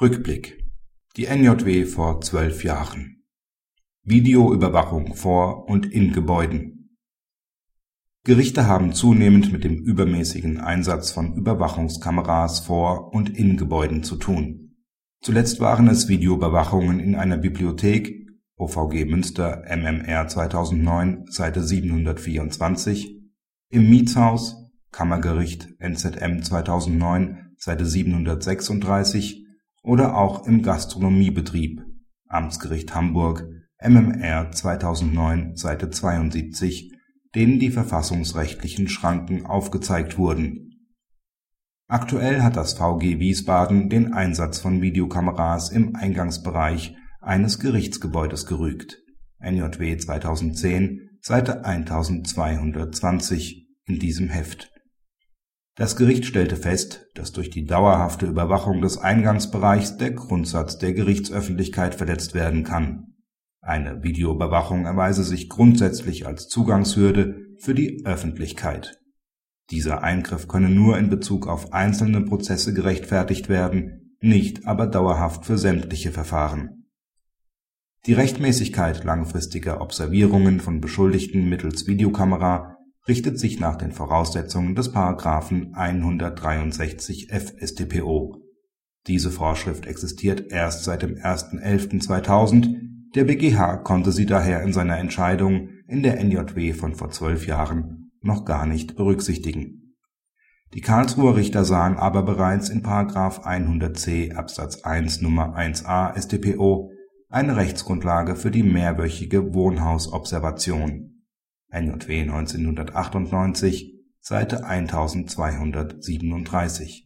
Rückblick. Die NJW vor zwölf Jahren. Videoüberwachung vor und in Gebäuden. Gerichte haben zunehmend mit dem übermäßigen Einsatz von Überwachungskameras vor und in Gebäuden zu tun. Zuletzt waren es Videoüberwachungen in einer Bibliothek (OVG Münster MMR 2009, Seite 724), im Mietshaus (Kammergericht NZM 2009, Seite 736 oder auch im Gastronomiebetrieb. (Amtsgericht Hamburg, MMR 2009, Seite 72), denen die verfassungsrechtlichen Schranken aufgezeigt wurden. Aktuell hat das VG Wiesbaden den Einsatz von Videokameras im Eingangsbereich eines Gerichtsgebäudes gerügt. (NJW 2010, Seite 1220 in diesem Heft das Gericht stellte fest, dass durch die dauerhafte Überwachung des Eingangsbereichs der Grundsatz der Gerichtsöffentlichkeit verletzt werden kann. Eine Videoüberwachung erweise sich grundsätzlich als Zugangshürde für die Öffentlichkeit. Dieser Eingriff könne nur in Bezug auf einzelne Prozesse gerechtfertigt werden, nicht aber dauerhaft für sämtliche Verfahren. Die Rechtmäßigkeit langfristiger Observierungen von Beschuldigten mittels Videokamera richtet sich nach den Voraussetzungen des § 163 FStPO. Diese Vorschrift existiert erst seit dem 1.11.2000, der BGH konnte sie daher in seiner Entscheidung in der NJW von vor zwölf Jahren noch gar nicht berücksichtigen. Die Karlsruher Richter sahen aber bereits in § 100c Absatz 1 Nr. 1a StPO eine Rechtsgrundlage für die mehrwöchige Wohnhausobservation NJW 1998, Seite 1237